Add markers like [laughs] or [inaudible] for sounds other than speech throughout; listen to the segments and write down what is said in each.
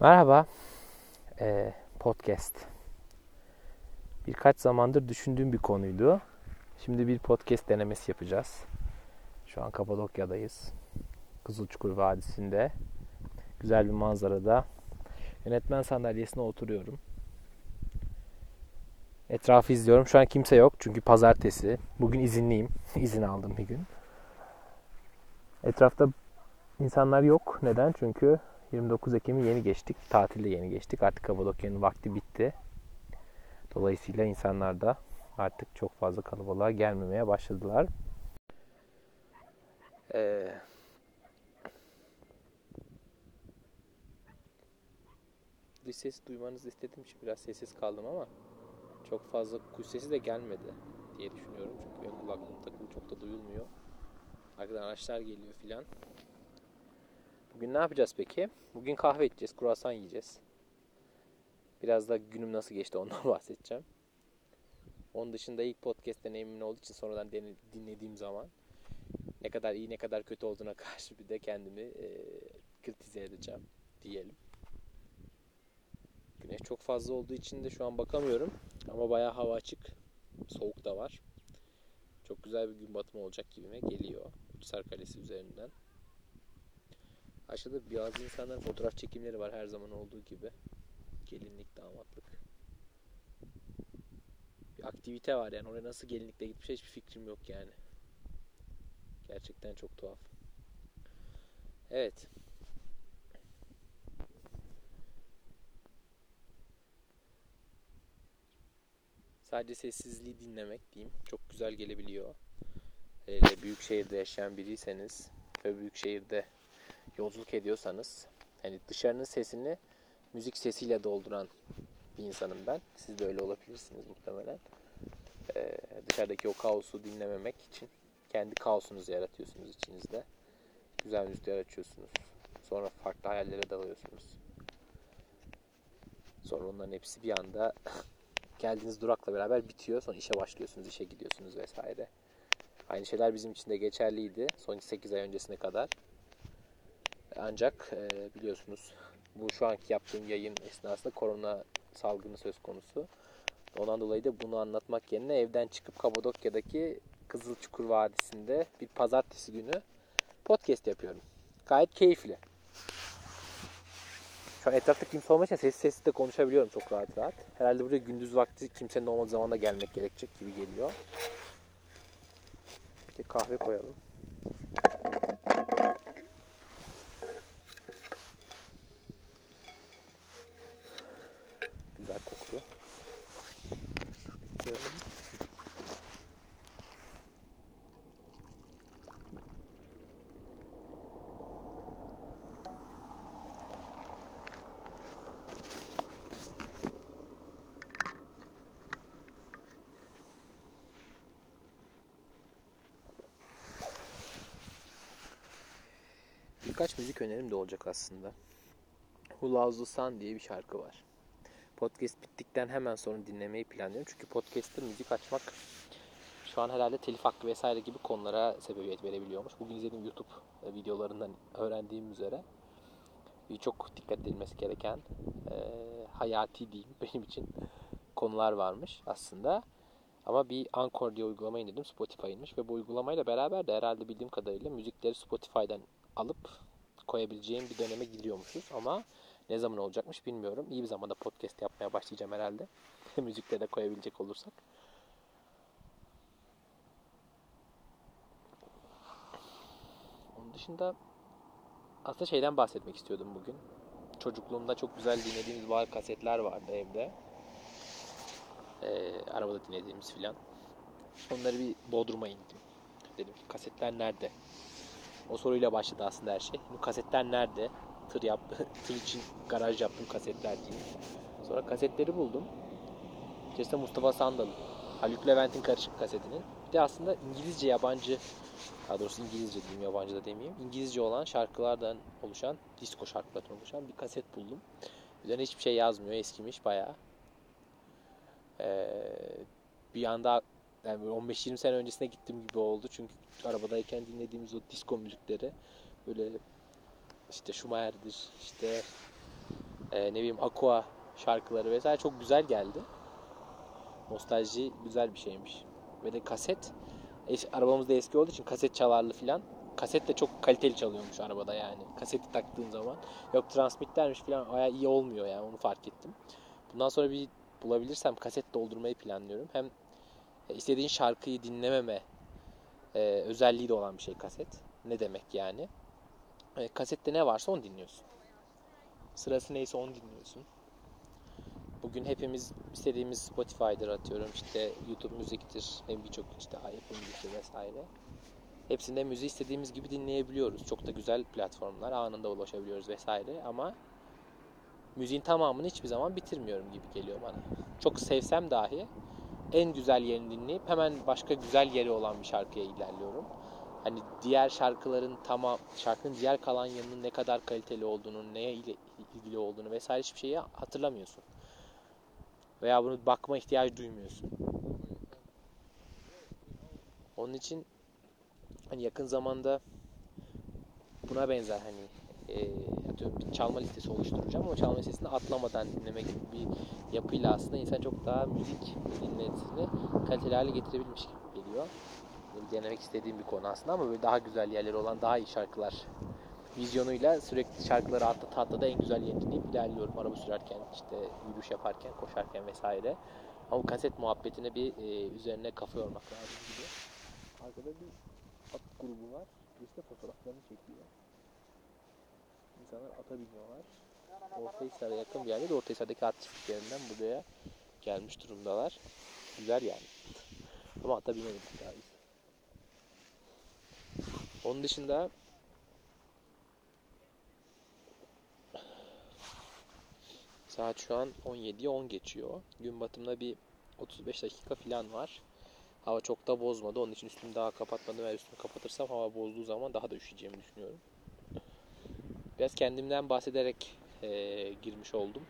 Merhaba. Ee, podcast. Birkaç zamandır düşündüğüm bir konuydu. Şimdi bir podcast denemesi yapacağız. Şu an Kapadokya'dayız. Kızılçukur Vadisi'nde. Güzel bir manzarada. Yönetmen sandalyesine oturuyorum. Etrafı izliyorum. Şu an kimse yok çünkü pazartesi. Bugün izinliyim. [laughs] İzin aldım bir gün. Etrafta insanlar yok. Neden? Çünkü 29 Ekim'i yeni geçtik. Tatilde yeni geçtik. Artık Kapadokya'nın vakti bitti. Dolayısıyla insanlar da artık çok fazla kalabalığa gelmemeye başladılar. Ee, dış ses duymanızı istedim için biraz sessiz kaldım ama çok fazla kuş sesi de gelmedi diye düşünüyorum. Çünkü benim kulaklığım takılı çok da duyulmuyor. Arkadan araçlar geliyor filan. Bugün ne yapacağız peki? Bugün kahve içeceğiz, kruvasan yiyeceğiz. Biraz da günüm nasıl geçti ondan [laughs] bahsedeceğim. Onun dışında ilk podcast deneyimin olduğu için sonradan dinlediğim zaman ne kadar iyi ne kadar kötü olduğuna [laughs] karşı bir de kendimi e, kritize edeceğim diyelim. Güneş çok fazla olduğu için de şu an bakamıyorum. Ama bayağı hava açık. Soğuk da var. Çok güzel bir gün batımı olacak gibime geliyor. Uçsar Kalesi üzerinden. Aşağıda bazı insanların fotoğraf çekimleri var her zaman olduğu gibi. Gelinlik, damatlık. Bir aktivite var yani. Oraya nasıl gelinlikle gitmiş hiçbir fikrim yok yani. Gerçekten çok tuhaf. Evet. Sadece sessizliği dinlemek diyeyim. Çok güzel gelebiliyor. Hele büyük şehirde yaşayan biriyseniz ve büyük şehirde yolculuk ediyorsanız hani dışarının sesini müzik sesiyle dolduran bir insanım ben. Siz de öyle olabilirsiniz muhtemelen. Ee, dışarıdaki o kaosu dinlememek için kendi kaosunuzu yaratıyorsunuz içinizde. Güzel müzikler açıyorsunuz. Sonra farklı hayallere dalıyorsunuz. Sonra onların hepsi bir anda [laughs] geldiğiniz durakla beraber bitiyor. Sonra işe başlıyorsunuz, işe gidiyorsunuz vesaire. Aynı şeyler bizim için de geçerliydi. Son 8 ay öncesine kadar. Ancak e, biliyorsunuz bu şu anki yaptığım yayın esnasında korona salgını söz konusu. Ondan dolayı da bunu anlatmak yerine evden çıkıp Kapadokya'daki Kızılçukur Vadisi'nde bir pazartesi günü podcast yapıyorum. Gayet keyifli. Şu an etrafta kimse olmadığı için sessiz sessiz de konuşabiliyorum çok rahat rahat. Herhalde buraya gündüz vakti kimsenin olmadığı zamanda gelmek gerekecek gibi geliyor. Bir kahve koyalım. Birkaç müzik önerim de olacak aslında. Who Loves the Sun diye bir şarkı var. Podcast bittikten hemen sonra dinlemeyi planlıyorum. Çünkü podcast'ta müzik açmak şu an herhalde telif hakkı vesaire gibi konulara sebebiyet verebiliyormuş. Bugün izlediğim YouTube videolarından öğrendiğim üzere çok dikkat edilmesi gereken e, hayati diyeyim [laughs] benim için konular varmış aslında. Ama bir Anchor diye uygulama indirdim. Spotify'ınmış ve bu uygulamayla beraber de herhalde bildiğim kadarıyla müzikleri Spotify'dan alıp koyabileceğim bir döneme gidiyormuşuz ama ne zaman olacakmış bilmiyorum. İyi bir zamanda podcast yapmaya başlayacağım herhalde. [laughs] Müzikte de koyabilecek olursak. Onun dışında aslında şeyden bahsetmek istiyordum bugün. Çocukluğumda çok güzel dinlediğimiz var kasetler vardı evde. Ee, arabada dinlediğimiz filan. Onları bir Bodrum'a indim. Dedim ki kasetler nerede? O soruyla başladı aslında her şey. Bu kasetler nerede? Tır yaptı. [laughs] Tır için garaj yaptım kasetler diye. Sonra kasetleri buldum. İçerisinde Mustafa Sandal, Haluk Levent'in karışık kasetinin. Bir de aslında İngilizce yabancı, daha doğrusu İngilizce diyeyim yabancı da demeyeyim. İngilizce olan şarkılardan oluşan, disco şarkılardan oluşan bir kaset buldum. Üzerine hiçbir şey yazmıyor, eskimiş bayağı. Ee, bir anda yani 15-20 sene öncesine gittim gibi oldu. Çünkü arabadayken dinlediğimiz o disco müzikleri böyle işte Schumacher'dir, işte e, ne bileyim Aqua şarkıları vesaire çok güzel geldi. Nostalji güzel bir şeymiş. Ve de kaset es, arabamız da eski olduğu için kaset çalarlı filan. Kaset de çok kaliteli çalıyormuş arabada yani. Kaseti taktığın zaman. Yok transmittermiş filan aya iyi olmuyor yani onu fark ettim. Bundan sonra bir bulabilirsem kaset doldurmayı planlıyorum. Hem istediğin şarkıyı dinlememe e, özelliği de olan bir şey kaset. Ne demek yani? E, kasette ne varsa onu dinliyorsun. Sırası neyse onu dinliyorsun. Bugün hepimiz istediğimiz Spotify'dır atıyorum işte YouTube müziktir ne birçok işte Apple müziktir vesaire. Hepsinde müziği istediğimiz gibi dinleyebiliyoruz. Çok da güzel platformlar anında ulaşabiliyoruz vesaire ama müziğin tamamını hiçbir zaman bitirmiyorum gibi geliyor bana. Çok sevsem dahi en güzel yerini dinleyip hemen başka güzel yeri olan bir şarkıya ilerliyorum. Hani diğer şarkıların tamam şarkının diğer kalan yanının ne kadar kaliteli olduğunu, neye ilgili olduğunu vesaire hiçbir şeyi hatırlamıyorsun. Veya bunu bakma ihtiyacı duymuyorsun. Onun için hani yakın zamanda buna benzer hani e, atıyorum bir çalma listesi oluşturacağım ama çalma listesini atlamadan dinlemek gibi bir yapıyla aslında insan çok daha müzik dinletisini kaliteli hale getirebilmiş gibi geliyor. Benim denemek istediğim bir konu aslında ama böyle daha güzel yerleri olan daha iyi şarkılar vizyonuyla sürekli şarkıları atlata atlata en güzel yerini dinleyip ilerliyorum. Araba sürerken, işte yürüyüş yaparken, koşarken vesaire. Ama kaset muhabbetine bir e, üzerine kafa yormak lazım gibi. Arkada bir at grubu var. Birisi de fotoğraflarını çekiyor. İnsanlar ata biniyorlar. Ortahisar'a yakın bir yerde de Ortahisar'daki at çiftliklerinden buraya gelmiş durumdalar. Güzel yani. Ama ata binemedik daha iyi. Onun dışında Saat şu an 17'ye 10 geçiyor. Gün batımına bir 35 dakika falan var. Hava çok da bozmadı. Onun için üstümü daha kapatmadım. Eğer üstümü kapatırsam hava bozduğu zaman daha da üşüyeceğimi düşünüyorum. Biraz kendimden bahsederek e, girmiş oldum.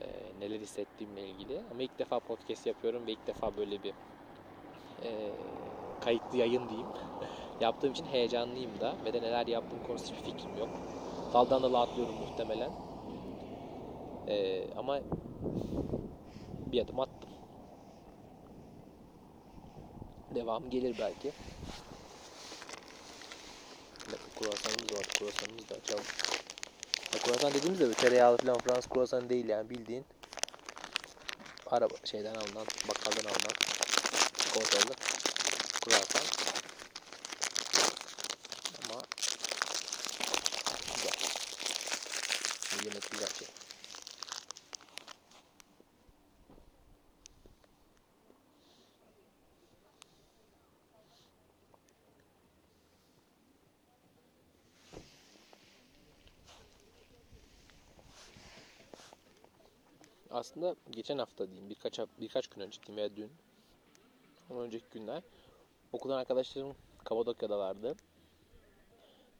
E, neler hissettiğimle ilgili. Ama ilk defa podcast yapıyorum ve ilk defa böyle bir e, kayıtlı yayın diyeyim. [laughs] Yaptığım için heyecanlıyım da ve de neler yaptığım konusunda hiçbir fikrim yok. Daldan dala atlıyorum muhtemelen. Ee, ama bir adım attım. Devam gelir belki. Kruvasanımız var. Kruvasanımızı da açalım. Ya, kruvasan dediğimizde böyle tereyağlı falan Fransız kruvasan değil yani bildiğin araba şeyden alınan, bakkaldan alınan çikolatalı kruvasan. Ama güzel. Yemek güzel şey. Aslında geçen hafta diyeyim birkaç birkaç gün önce diyeyim veya dün ondan önceki günler okuldan arkadaşlarım Kapadokya'dalardı.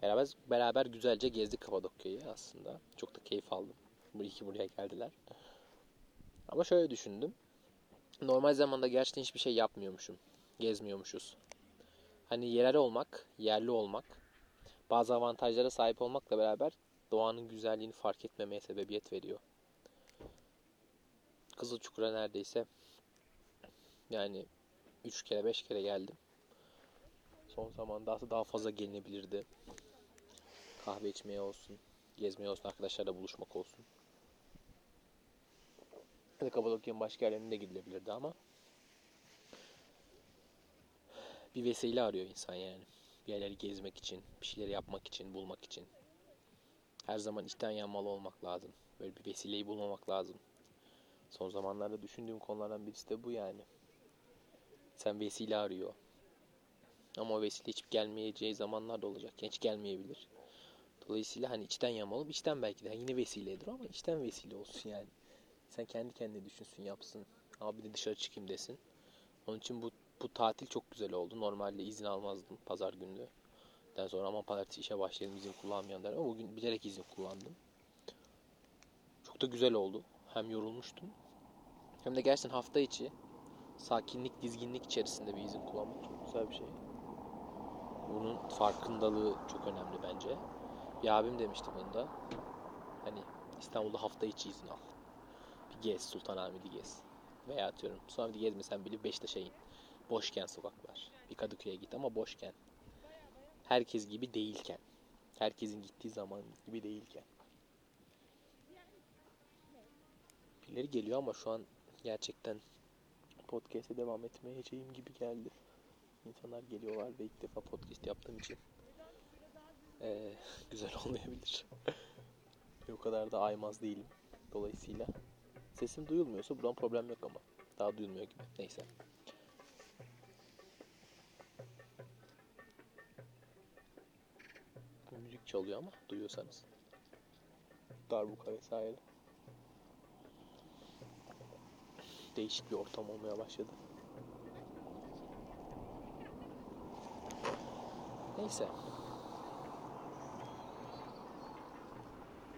Beraber beraber güzelce gezdik Kapadokya'yı aslında. Çok da keyif aldım. Bu iki buraya geldiler. Ama şöyle düşündüm. Normal zamanda gerçekten hiçbir şey yapmıyormuşum. Gezmiyormuşuz. Hani yerel olmak, yerli olmak, bazı avantajlara sahip olmakla beraber doğanın güzelliğini fark etmemeye sebebiyet veriyor. Kızılçukur'a neredeyse yani 3 kere 5 kere geldim. Son zamanda aslında daha fazla gelinebilirdi. Kahve içmeye olsun, gezmeye olsun, arkadaşlarla buluşmak olsun. Ya da Kapadokya'nın başka yerlerine de gidilebilirdi ama bir vesile arıyor insan yani. Bir yerleri gezmek için, bir şeyleri yapmak için, bulmak için. Her zaman içten yanmalı olmak lazım. Böyle bir vesileyi bulmamak lazım. Son zamanlarda düşündüğüm konulardan birisi de bu yani. Sen vesile arıyor. Ama o vesile hiç gelmeyeceği zamanlar da olacak. Hiç gelmeyebilir. Dolayısıyla hani içten yamalıp içten belki de yine vesiledir ama içten vesile olsun yani. Sen kendi kendine düşünsün yapsın. Abi de dışarı çıkayım desin. Onun için bu, bu tatil çok güzel oldu. Normalde izin almazdım pazar günü. Den sonra ama pazartesi işe başladım izin kullanmayan der. Ama bugün bilerek izin kullandım. Çok da güzel oldu. Hem yorulmuştum hem de gerçekten hafta içi sakinlik, dizginlik içerisinde bir izin kullanmak çok güzel bir şey. Bunun farkındalığı çok önemli bence. Bir abim demişti bunu da. Hani İstanbul'da hafta içi izin al. Bir gez Sultanahmet'i gez. Veya atıyorum Sultanahmet'i gezmesen bile Beşiktaş'a in. Boşken sokaklar. Bir Kadıköy'e git ama boşken. Herkes gibi değilken. Herkesin gittiği zaman gibi değilken. Birileri geliyor ama şu an gerçekten podcast'e devam etmeyeceğim gibi geldi. İnsanlar geliyorlar ve ilk defa podcast yaptığım için ee, [laughs] güzel olmayabilir. o kadar da aymaz değilim. Dolayısıyla sesim duyulmuyorsa buradan problem yok ama. Daha duyulmuyor gibi. Neyse. Müzik çalıyor ama duyuyorsanız. Darbuka vesaire. Değişik bir ortam olmaya başladı. Neyse.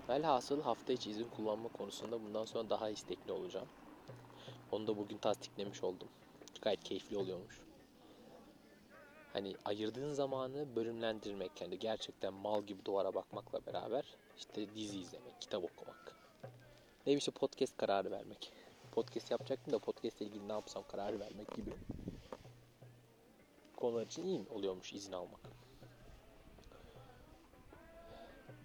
Velhasıl hafta içi izin kullanma konusunda bundan sonra daha istekli olacağım. Onu da bugün tasdiklemiş oldum. Gayet keyifli oluyormuş. Hani ayırdığın zamanı bölümlendirmek yani gerçekten mal gibi duvara bakmakla beraber işte dizi izlemek, kitap okumak. Ne işte podcast kararı vermek. Podcast yapacaktım da podcast ile ilgili ne yapsam kararı vermek gibi konular için iyi oluyormuş izin almak.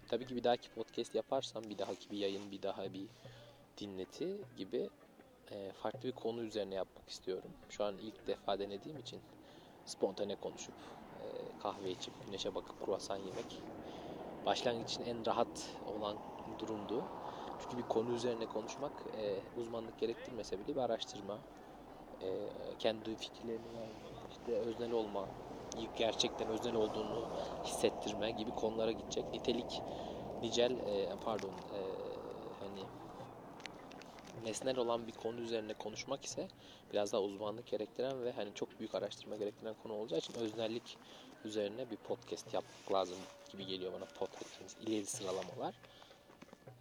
Tabii ki bir dahaki podcast yaparsam bir dahaki bir yayın, bir daha bir dinleti gibi e, farklı bir konu üzerine yapmak istiyorum. Şu an ilk defa denediğim için spontane konuşup e, kahve içip güneşe bakıp kruvasan yemek başlangıç için en rahat olan durumdu. Çünkü bir konu üzerine konuşmak e, uzmanlık gerektirmese bile bir araştırma, e, kendi fikirlerini işte öznel olma, gerçekten öznel olduğunu hissettirme gibi konulara gidecek. Nitelik, nicel, e, pardon, e, hani nesnel olan bir konu üzerine konuşmak ise biraz daha uzmanlık gerektiren ve hani çok büyük araştırma gerektiren konu olacağı için öznellik üzerine bir podcast yapmak lazım gibi geliyor bana podcast'imiz ileri sıralamalar.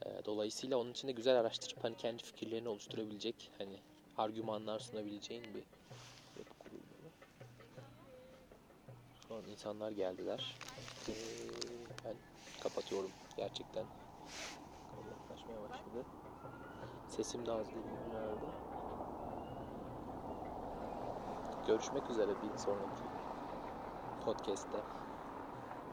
E, dolayısıyla onun için de güzel araştırıp hani kendi fikirlerini oluşturabilecek hani argümanlar sunabileceğin bir yapı kurulmalı. Şu an insanlar geldiler. Ee, ben kapatıyorum gerçekten. Yaklaşmaya başladı. Sesim de az değil. Görüşmek üzere bir sonraki podcast'te.